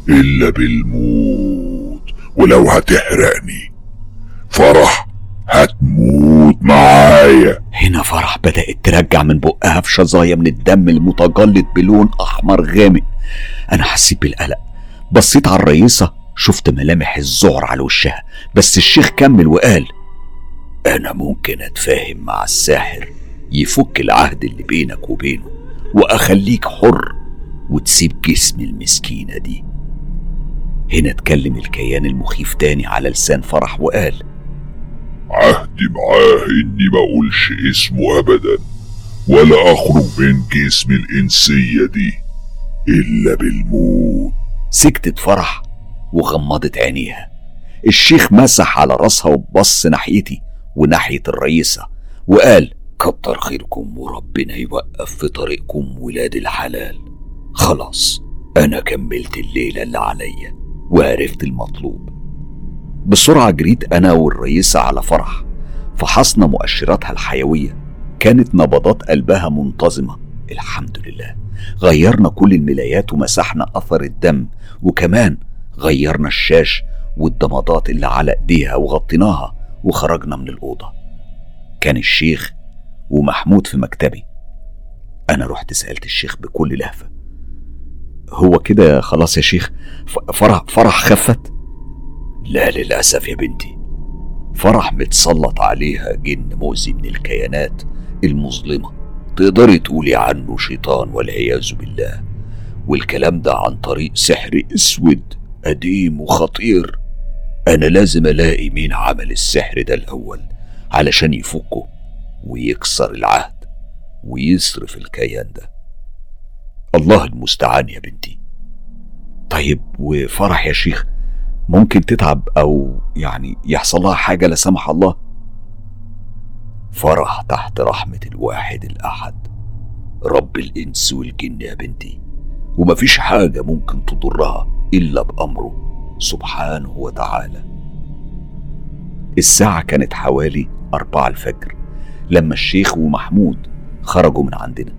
إلا بالموت ولو هتحرقني. فرح هتموت معايا. هنا فرح بدأت ترجع من بقها في شظايا من الدم المتجلط بلون أحمر غامق. أنا حسيت بالقلق. بصيت على الرئيسة شفت ملامح الذعر على وشها بس الشيخ كمل وقال أنا ممكن أتفاهم مع الساحر. يفك العهد اللي بينك وبينه وأخليك حر وتسيب جسم المسكينة دي. هنا اتكلم الكيان المخيف تاني على لسان فرح وقال عهدي معاه إني ما أقولش اسمه أبدا ولا أخرج من جسم الإنسية دي إلا بالموت. سكتت فرح وغمضت عينيها. الشيخ مسح على راسها وبص ناحيتي وناحية الرئيسة وقال كتر خيركم وربنا يوقف في طريقكم ولاد الحلال. خلاص أنا كملت الليلة اللي عليا وعرفت المطلوب. بسرعة جريت أنا والرئيسة على فرح فحصنا مؤشراتها الحيوية. كانت نبضات قلبها منتظمة. الحمد لله غيرنا كل الملايات ومسحنا أثر الدم وكمان غيرنا الشاش والضمادات اللي على إيديها وغطيناها وخرجنا من الأوضة. كان الشيخ ومحمود في مكتبي. أنا رحت سألت الشيخ بكل لهفة. هو كده خلاص يا شيخ؟ فرح فرح خفت؟ لا للأسف يا بنتي. فرح متسلط عليها جن مؤذي من الكيانات المظلمة. تقدري تقولي عنه شيطان والعياذ بالله. والكلام ده عن طريق سحر أسود قديم وخطير. أنا لازم ألاقي مين عمل السحر ده الأول علشان يفكه. ويكسر العهد ويصرف الكيان ده. الله المستعان يا بنتي. طيب وفرح يا شيخ ممكن تتعب أو يعني يحصل لها حاجة لا سمح الله؟ فرح تحت رحمة الواحد الأحد. رب الإنس والجن يا بنتي. ومفيش حاجة ممكن تضرها إلا بأمره سبحانه وتعالى. الساعة كانت حوالي أربعة الفجر. لما الشيخ ومحمود خرجوا من عندنا.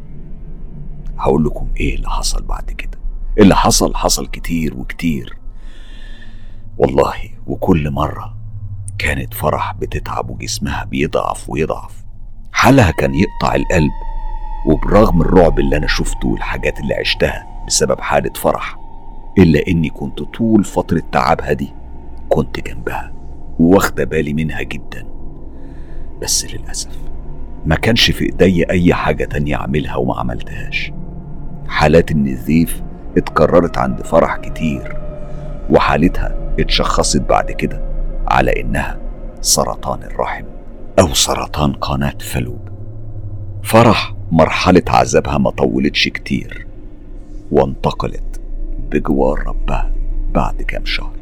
هقول لكم إيه اللي حصل بعد كده. اللي حصل حصل كتير وكتير. والله وكل مرة كانت فرح بتتعب وجسمها بيضعف ويضعف. حالها كان يقطع القلب. وبرغم الرعب اللي أنا شفته والحاجات اللي عشتها بسبب حالة فرح إلا إني كنت طول فترة تعبها دي كنت جنبها واخدة بالي منها جدا. بس للأسف ما كانش في إيدي أي حاجة تانية أعملها وما عملتهاش. حالات النزيف اتكررت عند فرح كتير وحالتها اتشخصت بعد كده على إنها سرطان الرحم أو سرطان قناة فلوب. فرح مرحلة عذابها ما طولتش كتير وانتقلت بجوار ربها بعد كام شهر.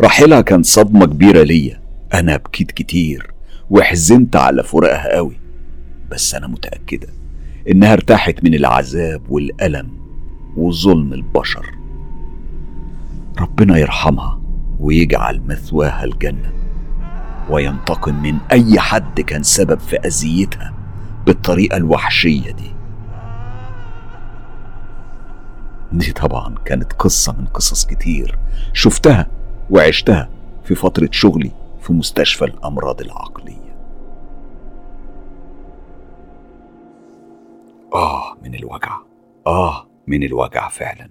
رحيلها كان صدمة كبيرة ليا أنا بكيت كتير وحزنت على فراقها قوي. بس أنا متأكدة إنها ارتاحت من العذاب والألم وظلم البشر. ربنا يرحمها ويجعل مثواها الجنة وينتقم من أي حد كان سبب في أذيتها بالطريقة الوحشية دي. دي طبعا كانت قصة من قصص كتير شفتها وعشتها في فترة شغلي في مستشفى الأمراض العقلية. آه من الوجع آه من الوجع فعلا.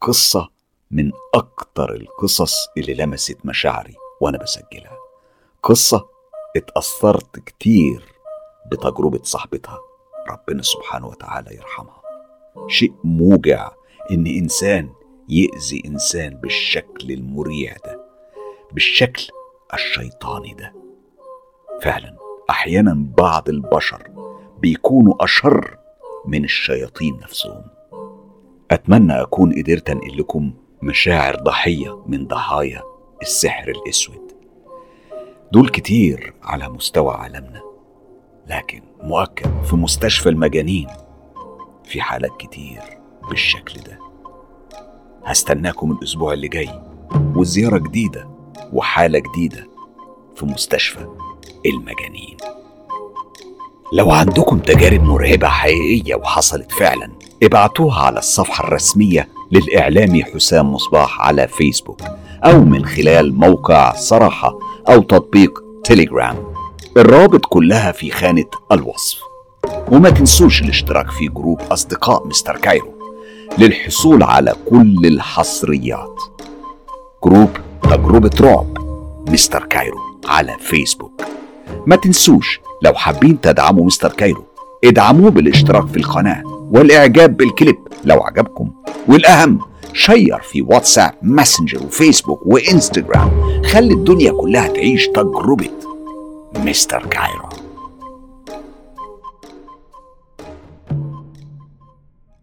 قصة من أكتر القصص اللي لمست مشاعري وأنا بسجلها. قصة اتأثرت كتير بتجربة صاحبتها. ربنا سبحانه وتعالى يرحمها. شيء موجع إن إنسان يأذي إنسان بالشكل المريع ده بالشكل الشيطاني ده. فعلا أحيانا بعض البشر بيكونوا أشر من الشياطين نفسهم. أتمنى أكون قدرت أنقل لكم مشاعر ضحية من ضحايا السحر الأسود. دول كتير على مستوى عالمنا لكن مؤكد في مستشفى المجانين في حالات كتير بالشكل ده. هستناكم الأسبوع اللي جاي وزيارة جديدة وحالة جديدة في مستشفى المجانين. لو عندكم تجارب مرعبة حقيقية وحصلت فعلا ابعتوها على الصفحة الرسمية للإعلامي حسام مصباح على فيسبوك أو من خلال موقع صراحة أو تطبيق تيليجرام. الروابط كلها في خانة الوصف. وما تنسوش الاشتراك في group أصدقاء مستر كايرو للحصول على كل الحصريات. group تجربة رعب مستر كايرو على فيسبوك. ما تنسوش لو حابين تدعموا مستر كايرو ادعموه بالاشتراك في القناة والإعجاب بالكليب لو عجبكم. والأهم share في واتساب ماسنجر وفيسبوك وإنستجرام خلي الدنيا كلها تعيش تجربة مستر كايرو.